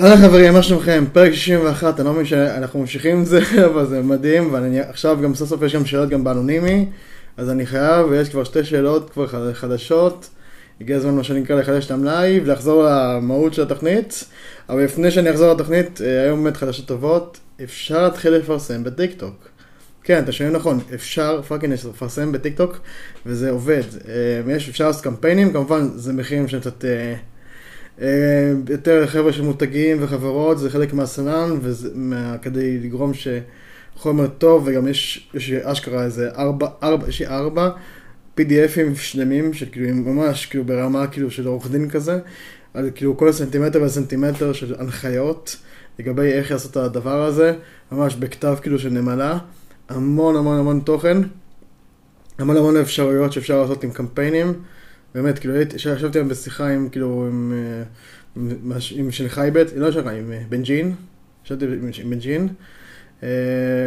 אהלן חברים, מה שלומכם? פרק 61, אני לא מבין שאנחנו ממשיכים עם זה, אבל זה מדהים, ואני עכשיו גם סוף סוף יש גם שאלות גם באנונימי, אז אני חייב, ויש כבר שתי שאלות כבר חדשות, הגיע הזמן מה שנקרא לחדש את המלאי ולחזור למהות של התוכנית, אבל לפני שאני אחזור לתוכנית, אה, היום באמת חדשות טובות, אפשר להתחיל לפרסם בטיקטוק. כן, אתה שומעים נכון, אפשר fucking לפרסם בטיקטוק, וזה עובד. אה, יש, אפשר לעשות קמפיינים, כמובן זה מחירים שהם קצת... אה, אה, יותר חבר'ה של מותגים וחברות, זה חלק מהסנן, כדי לגרום שחומר טוב, וגם יש, יש אשכרה איזה ארבע, ארבע, יש לי ארבע PDFים שלמים, שכאילו ממש כאילו ברמה כאילו של עורך דין כזה, על כאילו כל סנטימטר וסנטימטר של הנחיות לגבי איך לעשות את הדבר הזה, ממש בכתב כאילו של נמלה, המון המון המון תוכן, המון המון אפשרויות שאפשר לעשות עם קמפיינים. באמת, כאילו, ישבתי היום בשיחה עם, כאילו, עם, עם, עם עם של חייבט, לא שלך, עם אה, בן ג'ין, ישבתי עם בן ג'ין, אה,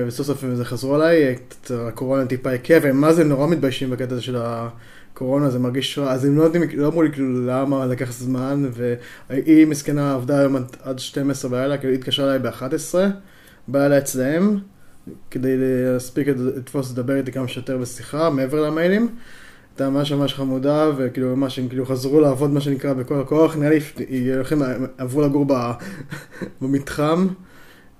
וסוף סוף זה חזרו עליי, הקורונה טיפה היקף, הם מה זה נורא מתביישים בקטע הזה של הקורונה, זה מרגיש רע, אז הם לא יודעים, לא אמרו לי כאילו למה לקח זמן, והיא מסכנה עבדה היום עד 12 בלילה, כאילו היא התקשרה אליי ב-11, בלילה אצלהם, כדי להספיק לתפוס לדבר איתי כמה שיותר בשיחה, מעבר למיילים. הייתה ממש ממש חמודה, וכאילו ממש הם כאילו חזרו לעבוד מה שנקרא בכל הכוח, נראה לי הולכים, עברו לגור במתחם,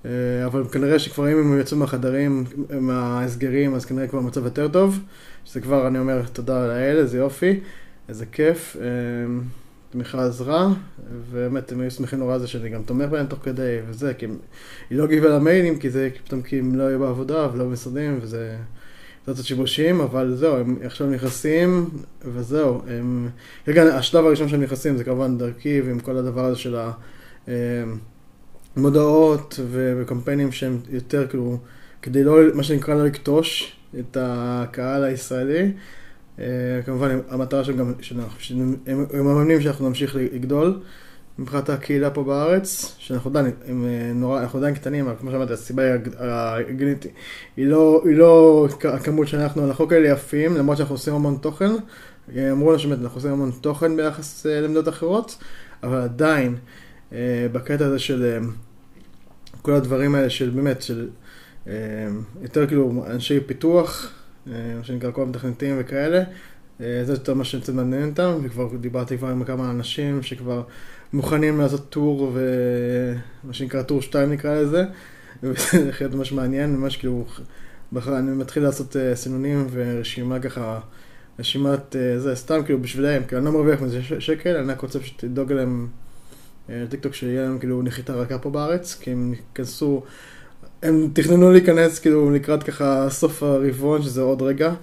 אה, אבל כנראה שכבר אם הם יצאו מהחדרים, מההסגרים, אז כנראה כבר מצב יותר טוב, שזה כבר, אני אומר, תודה לאל, איזה יופי, איזה כיף. תמיכה עזרה, ובאמת הם היו שמחים נורא זה שאני גם תומך בהם תוך כדי וזה, כי היא לא גיבה למיילים, כי זה פתאום כי הם לא היו בעבודה ולא במשרדים, וזה... לעשות שיבושים, אבל זהו, הם עכשיו נכנסים, וזהו. הם... רגע, השלב הראשון שהם נכנסים זה כמובן דרכי, ועם כל הדבר הזה של המודעות וקמפיינים שהם יותר כאילו, כדי לא, מה שנקרא, לא לקטוש את הקהל הישראלי. אה, כמובן, המטרה שלהם גם, שהם מאמינים שאנחנו נמשיך לגדול. מבחינת הקהילה פה בארץ, שאנחנו עדיין, הם אה, נורא, אנחנו עדיין קטנים, אבל כמו שאמרתי, הסיבה הגנית היא לא, היא לא הכמות שאנחנו, אנחנו כאלה יפים, למרות שאנחנו עושים המון תוכן, אה, אמרו לנו שבאמת אנחנו עושים המון תוכן ביחס למדינות אחרות, אבל עדיין, בקטע הזה של כל הדברים האלה של באמת, של יותר כאילו אנשי פיתוח, מה שנקרא כל המתכנתים וכאלה, זה יותר מה שקצת מעניין אותם, וכבר דיברתי כבר עם כמה אנשים שכבר מוכנים לעשות טור, ומה שנקרא טור 2 נקרא לזה, וזה להיות ממש מעניין, ממש כאילו, בחר, אני מתחיל לעשות uh, סינונים ורשימה ככה, רשימת זה, סתם כאילו בשבילם, כאילו אני לא מרוויח מזה שקל, אני רק רוצה פשוט לדאוג להם לטיקטוק אה, שיהיה להם כאילו נחיתה רכה פה בארץ, כי הם ייכנסו, הם תכננו להיכנס כאילו לקראת ככה סוף הרבעון, שזה עוד רגע.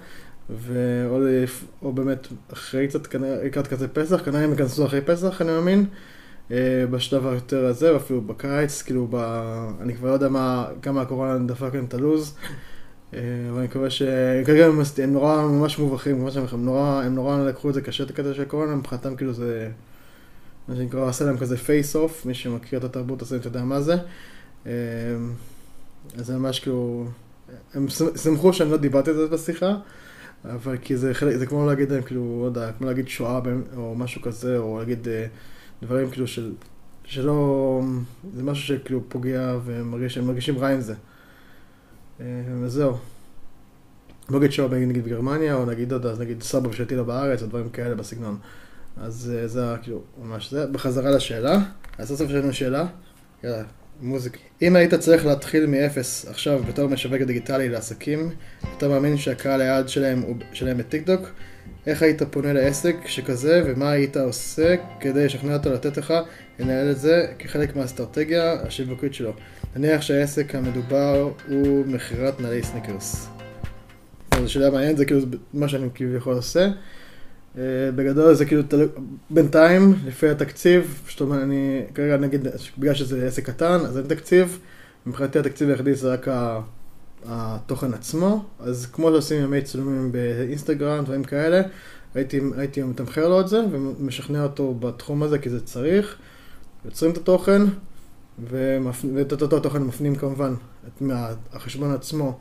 ואו או באמת אחרי קצת, לקראת כזה פסח, כנראה הם ייכנסו אחרי פסח, אני מאמין. אה, בשלב היותר הזה, ואפילו בקיץ, כאילו, ב... אני כבר לא יודע מה, כמה הקורונה דפק להם את הלו"ז, אה, אבל אני מקווה ש... כרגע הם, הם נורא ממש מובכים, כמו אומר לכם, הם נורא לקחו את זה קשה, את הקטע של הקורונה, מבחינתם כאילו זה, מה שנקרא, עשה להם כזה face off, מי שמכיר את התרבות אתה יודע מה זה. אה, זה ממש כאילו, הם שמחו שאני לא דיברתי על זה בשיחה. אבל כי זה חלק, זה כמו להגיד להם, כאילו, לא יודע, כמו להגיד שואה או משהו כזה, או להגיד דברים כאילו של, שלא, זה משהו שכאילו פוגע והם מרגיש, מרגישים רע עם זה. וזהו. לא נגיד שואה נגיד בגרמניה, או נגיד, לא יודע, נגיד סבא ושתילה בארץ, או דברים כאלה בסגנון. אז זה כאילו, ממש זה. בחזרה לשאלה, אז סוף סוף יש לנו שאלה. יאללה, מוזיקה. אם היית צריך להתחיל מאפס עכשיו בתור משווק דיגיטלי לעסקים, אתה מאמין שהקהל היעד שלהם הוא שלהם בטיקטוק, איך היית פונה לעסק שכזה ומה היית עושה כדי לשכנע אותו לתת לך לנהל את זה כחלק מהאסטרטגיה השיווקית שלו. נניח שהעסק המדובר הוא מכירת נעלי סניקרס. זו שאלה מעניינת, זה כאילו מה שאני כביכול עושה. Uh, בגדול זה כאילו תלוי, בינתיים, לפי התקציב, זאת אומרת, אני כרגע נגיד, בגלל שזה עסק קטן, אז אין תקציב, מבחינתי התקציב היחידי זה רק התוכן עצמו, אז כמו שעושים ימי צילומים באינסטגרם, דברים כאלה, הייתי, הייתי מתמחר לו את זה ומשכנע אותו בתחום הזה כי זה צריך, יוצרים את התוכן ואת אותו תוכן מפנים כמובן את מהחשבון עצמו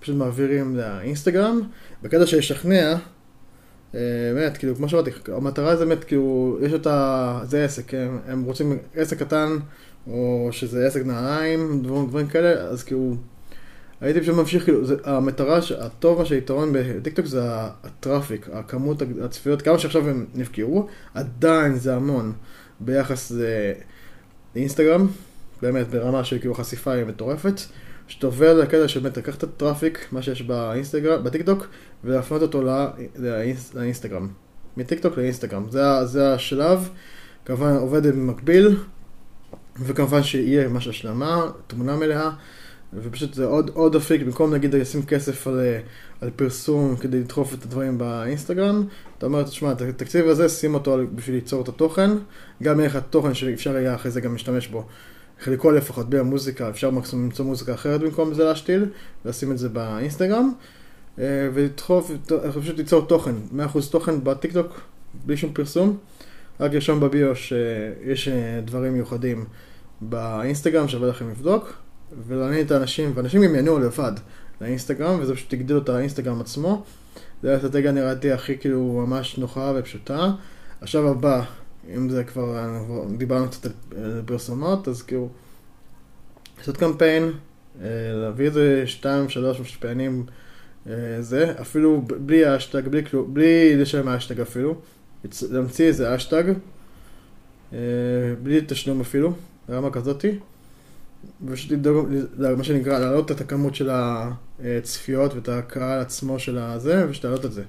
פשוט מעבירים לאינסטגרם, בקטע של לשכנע, באמת, כאילו, כמו שאמרתי, המטרה זה באמת, כאילו, יש אותה, זה עסק, הם, הם רוצים עסק קטן, או שזה עסק נעליים, דברים, דברים כאלה, אז כאילו, הייתי פשוט ממשיך, כאילו, זה, המטרה, הטוב, מה שהיתרון בטיקטוק זה ה traffic, הכמות הצפיות, כמה שעכשיו הם נפגעו, עדיין זה המון. ביחס לאינסטגרם, באמת ברמה של כאילו חשיפה היא מטורפת, שאתה עובר לקטע של באמת לקחת את ה traffic, מה שיש באינסטגרם, בטיקטוק, ולהפנות אותו לא, לאינס, לאינסטגרם, מטיקטוק לאינסטגרם, זה, זה השלב, כמובן עובד במקביל, וכמובן שיהיה ממש השלמה, תמונה מלאה. ופשוט זה עוד, עוד אפיק, במקום נגיד לשים כסף על, על פרסום כדי לדחוף את הדברים באינסטגרם, אתה אומר, תשמע, את התקציב הזה, שים אותו בשביל ליצור את התוכן, גם יהיה לך תוכן שאפשר היה אחרי זה גם להשתמש בו. חלקו לפחות בלי המוזיקה, אפשר מקסימום למצוא מוזיקה אחרת במקום זה להשתיל, ולשים את זה באינסטגרם, אה, ולדחוף, פשוט ליצור תוכן, 100% תוכן בטיקטוק, בלי שום פרסום, רק לרשום בביו שיש אה, דברים מיוחדים באינסטגרם, שווה לכם לבדוק. ולעניין את האנשים, ואנשים גם ינועו לבד לאינסטגרם, וזה פשוט יגדיל את האינסטגרם עצמו. זה האסטרטגיה נראיתי הכי כאילו ממש נוחה ופשוטה. עכשיו הבא, אם זה כבר, דיברנו קצת על פרסומות, אז כאילו, לעשות קמפיין, אה, להביא איזה שתיים, שלוש משפיענים, אה, זה, אפילו בלי האשטג, בלי, כלום, בלי לשלם האשטג אפילו, להמציא איזה אשטג, אה, בלי תשלום אפילו, ברמה כזאתי. ופשוט לדאוג, מה שנקרא, להעלות את הכמות של הצפיות ואת הקהל עצמו של הזה, ושתעלות את זה.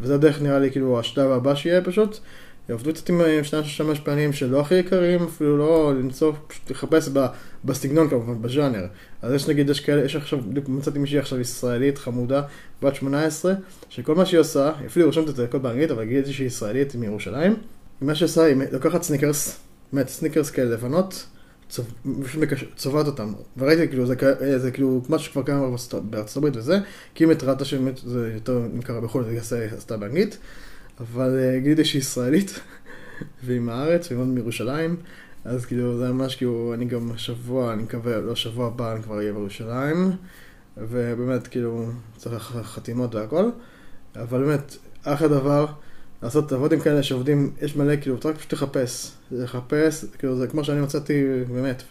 וזה הדרך נראה לי כאילו השלב הבא שיהיה פשוט. יעבדו קצת עם שניים שלושה משפענים שלא הכי יקרים, אפילו לא למצוא, פשוט לחפש ב, בסגנון כמובן, בז'אנר. אז יש נגיד, יש כאלה, יש עכשיו, בדיוק מצאתי מישהי עכשיו ישראלית חמודה, בת 18, שכל מה שהיא עושה, אפילו רושמת את זה הכל באנגלית, אבל גיליתי שהיא ישראלית מירושלים. מה שהיא עושה, היא לוקחת סניקרס, באמת סניקרס כאלה לבנות, צובעת אותם. וראיתי כאילו, זה, זה כאילו משהו שכבר קיים בארצות הברית וזה, כי אם התרעת שבאמת זה יותר נמכר בחו"ל, זה עשתה באנגלית, אבל אה, גיליתי שהיא ישראלית, והיא מהארץ, והיא מאוד מירושלים, אז כאילו זה ממש כאילו, אני גם שבוע, אני מקווה, לא שבוע הבא אני כבר אהיה בירושלים, ובאמת כאילו צריך חתימות והכל, אבל באמת, אחלה דבר. לעשות עבודים כאלה שעובדים, יש מלא, כאילו, אתה רק פשוט לחפש, לחפש, כאילו, זה כמו שאני מצאתי, באמת,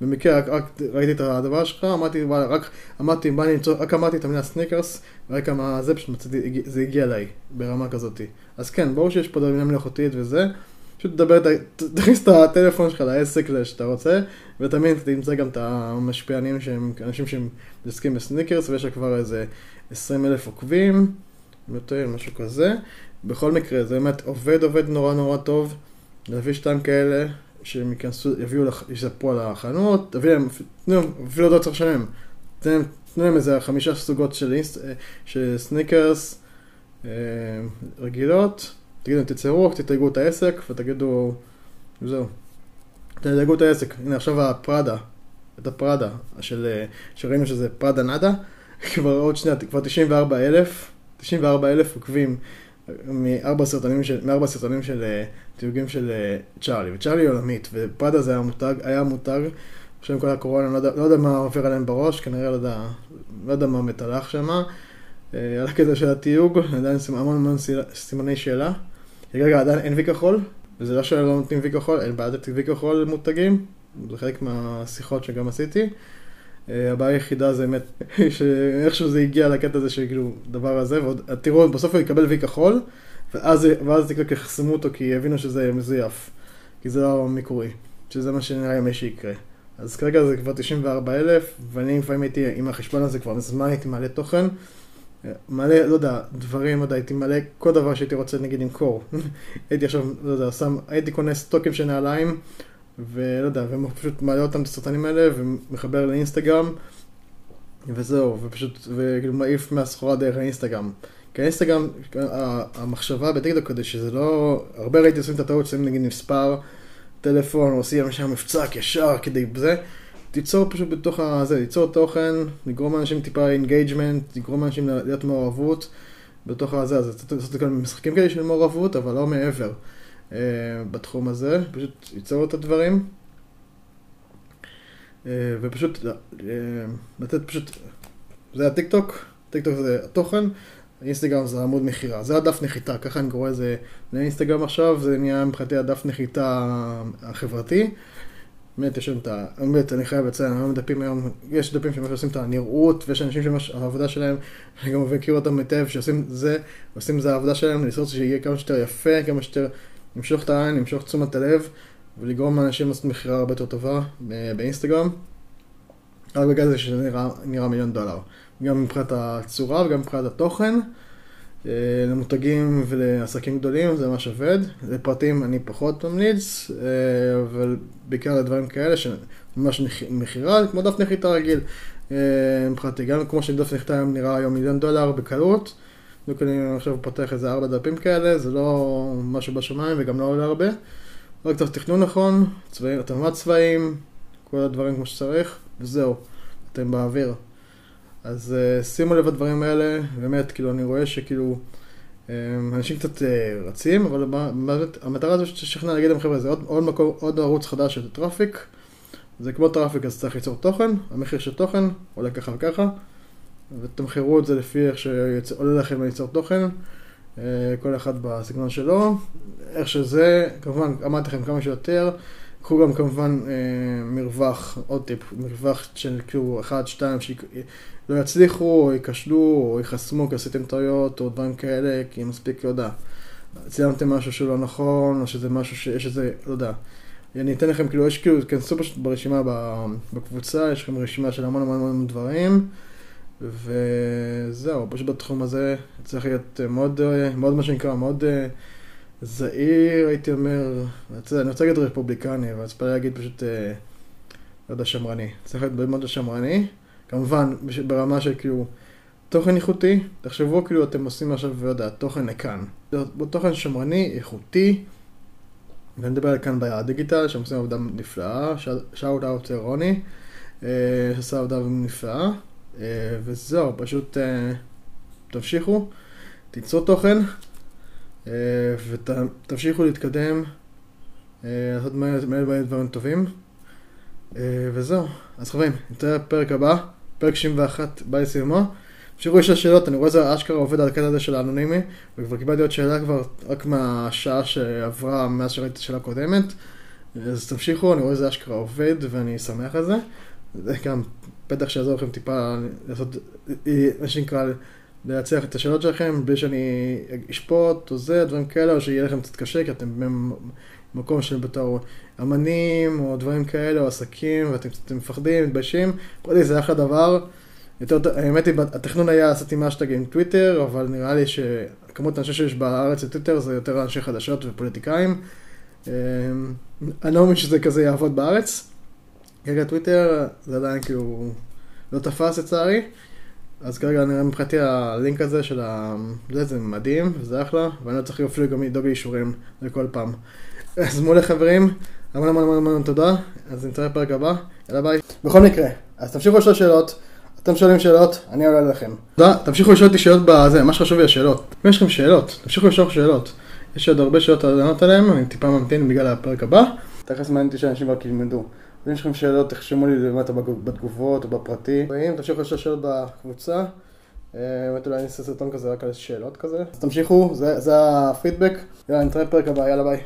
ובמקרה רק, רק ראיתי את הדבר שלך, אמרתי, וואלה, רק אמרתי, בא לי למצוא, רק אמרתי את המילה סניקרס, ורק כמה זה, פשוט מצאתי, זה הגיע אליי, ברמה כזאת. אז כן, ברור שיש פה דמינה מלאכותית וזה, פשוט תדבר, תכניס את הטלפון שלך לעסק שאתה רוצה, ותמיד תמצא גם את המשפיענים שהם אנשים שהם מתעסקים בסניקרס, ויש לה כבר איזה 20 אלף עוקבים, יותר, משהו כזה. בכל מקרה, זה באמת עובד עובד נורא נורא טוב, להביא שתיים כאלה, שהם ייכנסו, יביאו, לך, יספרו על החנות, תביא להם, אפילו לא צריך לשלם, תן להם איזה חמישה סוגות של, אינסט, של סניקרס אה, רגילות, תגידו, תציירו, תתייגו את העסק ותגידו, זהו, תתייגו את העסק. הנה עכשיו הפראדה, את הפראדה, של, אה, שראינו שזה פראדה נאדה, כבר עוד שנייה, כבר 94 אלף, 94 אלף עוקבים. מארבע סרטונים של, מארבע סרטונים של תיוגים של uh, צ'ארלי, וצ'ארלי עולמית, ופראדה זה היה מותג, היה מותג, עכשיו עם כל הקורונה, לא יודע, לא מה עובר עליהם בראש, כנראה לא יודע, לא מה מתהלך שם, uh, על הקטע של התיוג, עדיין המון המון סימני שאלה, רגע, עדיין אין וי כחול, וזה לא שלא נותנים וי כחול, אין בעדת וי כחול מותגים, זה חלק מהשיחות שגם עשיתי. אה, הבעיה היחידה זה באמת, שאיכשהו זה הגיע לקטע הזה שכאילו, דבר הזה, ועוד, תראו, בסוף הוא יקבל וי כחול, ואז, ואז כאילו יחסמו אותו כי יבינו שזה מזויף, כי זה לא המקורי, שזה מה שנראה לי שיקרה. אז כרגע זה כבר 94 אלף, ואני לפעמים הייתי, עם החשבון הזה כבר מזמן הייתי מעלה תוכן, מלא, לא יודע, דברים, לא יודע, הייתי מלא כל דבר שהייתי רוצה נגיד למכור. הייתי עכשיו, לא יודע, שם, הייתי קונה סטוקים של נעליים. ולא יודע, ופשוט מעלה אותם את הסרטונים האלה ומחבר לאינסטגרם וזהו, ופשוט, וכאילו מעיף מהסחורה דרך האינסטגרם. כי האינסטגרם, המחשבה בטיקטוק כדי שזה לא, הרבה ראיתי עושים את הטעות, שמים נגיד מספר טלפון, עושים שם מבצע ישר כדי זה, תיצור פשוט בתוך הזה, ליצור תוכן, לגרום לאנשים טיפה engagement, לגרום לאנשים להיות מעורבות בתוך הזה, אז לעשות כאלה משחקים כאלה של מעורבות, אבל לא מעבר. אה, בתחום הזה, פשוט ליצור את הדברים. אה, ופשוט אה, לתת פשוט זה הטיק טוק, טיק טוק זה התוכן, אינסטגרם זה עמוד מכירה, זה הדף נחיתה, ככה אני קורא לזה לאינסטגרם עכשיו, זה נהיה מבחינתי הדף נחיתה החברתי. באמת יש לנו את ה... באמת, אני חייב לציין, היום דפים היום, יש דפים שממש עושים את הנראות, ויש אנשים שהעבודה שלהם, אני גם מכיר אותם היטב, שעושים זה, עושים זה העבודה שלהם, לנסות שיהיה כמה שיותר יפה, כמה שיותר למשוך את העין, למשוך תשומת הלב, ולגרום לאנשים לעשות מכירה הרבה יותר טובה באינסטגרם. רק בגלל זה שזה נראה, נראה מיליון דולר. גם מבחינת הצורה וגם מבחינת התוכן. אה, למותגים ולעסקים גדולים זה ממש עובד, לפרטים אני פחות ממליץ, אה, אבל בעיקר לדברים כאלה שממש מכירה, כמו דף נחיתה רגיל. אה, מבחינתי, גם כמו שדף נחיתה היום נראה היום מיליון דולר בקלות, בדיוק אני עכשיו פותח איזה ארבע דפים כאלה, זה לא משהו בשמיים וגם לא עולה הרבה. רק צריך תכנון נכון, צבעים, התאמת צבעים, כל הדברים כמו שצריך, וזהו, אתם באוויר. אז uh, שימו לב לדברים האלה, באמת, כאילו, אני רואה שכאילו, um, אנשים קצת uh, רצים, אבל המטרה הזו שתשכנע להגיד להם, חבר'ה, זה עוד, עוד מקום, עוד ערוץ חדש של traffic, זה כמו traffic, אז צריך ליצור תוכן, המחיר של תוכן עולה ככה וככה, ותמחרו את זה לפי איך שעולה לכם ליצור תוכן, כל אחד בסגנון שלו, איך שזה, כמובן, אמרתי לכם כמה שיותר, קחו גם כמובן אה, מרווח, עוד טיפ, מרווח של כאילו 1, 2, שלא יצליחו, או ייכשלו, או ייחסמו כי עשיתם טעויות, או דברים כאלה, כי מספיק, לא יודע, צילמתם משהו שלא נכון, או שזה משהו שיש איזה, לא יודע. אני אתן לכם, כאילו, יש כאילו, תכנסו פשוט ברשימה בקבוצה, יש לכם רשימה של המון המון המון דברים, וזהו, פשוט בתחום הזה צריך להיות מאוד, מאוד מה שנקרא, מאוד... זהיר, הייתי אומר, אני רוצה להגיד רפובליקני, אבל צריך להגיד פשוט, אה, לא יודע, שמרני. צריך להיות מאוד שמרני. כמובן, ברמה של כאילו, תוכן איכותי, תחשבו כאילו אתם עושים עכשיו, לא יודע, תוכן לכאן. תוכן שמרני, איכותי, ואני מדבר על כאן בדיגיטל, שהם עושים עבודה נפלאה, שאוט אאוט רוני, אה, שעשה עבודה נפלאה, אה, וזהו, פשוט תמשיכו, תיצרו תוכן. אה, ותמשיכו להתקדם, אה, לעשות מלא דברים טובים, אה, וזהו. אז חברים, נתראה בפרק הבא, פרק 61 בא לסיומו. תמשיכו לשאול שאלות, אני רואה שזה אשכרה עובד על הקטע הזה של האנונימי, וכבר קיבלתי עוד שאלה כבר רק מהשעה שעברה מאז שראיתי את השאלה הקודמת. אז תמשיכו, אני רואה שזה אשכרה עובד ואני שמח על זה. זה גם פתח שיעזור לכם טיפה לעשות, מה שנקרא, להצליח את השאלות שלכם, בלי שאני אשפוט או זה, דברים כאלה, או שיהיה לכם קצת קשה, כי אתם במקום של בתור אמנים, או דברים כאלה, או עסקים, ואתם קצת מפחדים, מתביישים. פרטי זה אחלה דבר. יותר, האמת היא, התכנון היה לעשות עם אשטג עם טוויטר, אבל נראה לי שכמות האנשים שיש בארץ לטוויטר זה יותר אנשי חדשות ופוליטיקאים. אמ, אני לא מאמין שזה כזה יעבוד בארץ. כרגע טוויטר זה עדיין כאילו לא תפס לצערי. אז כרגע נראה מבחינתי הלינק הזה של ה... זה, זה מדהים, זה אחלה, ואני לא צריך אפילו גם לדאוג לאישורים לכל פעם. אז מול חברים, המון המון המון המון תודה, אז נתראה בפרק הבא, יאללה ביי. בכל מקרה, אז תמשיכו לשאול שאלות, אתם שואלים שאלות, אני עולה לכם. תודה, תמשיכו לשאול אותי שאלות בזה, מה שחשוב לי השאלות. אם יש לכם שאלות, תמשיכו לשאול שאלות. יש עוד הרבה שאלות לענות עליהן, אני טיפה ממתין בגלל הפרק הבא. תכף מעניין אותי שאנשים רק ילמדו. אם יש לכם שאלות, תחשמו לי למטה בתגובות או בפרטי. ואם תמשיכו לשאול שאלות בקבוצה, אה, באמת אולי אני אעשה סרטון כזה רק על שאלות כזה. אז תמשיכו, זה, הפידבק. יאללה, נתראה בפרק הבא, יאללה ביי.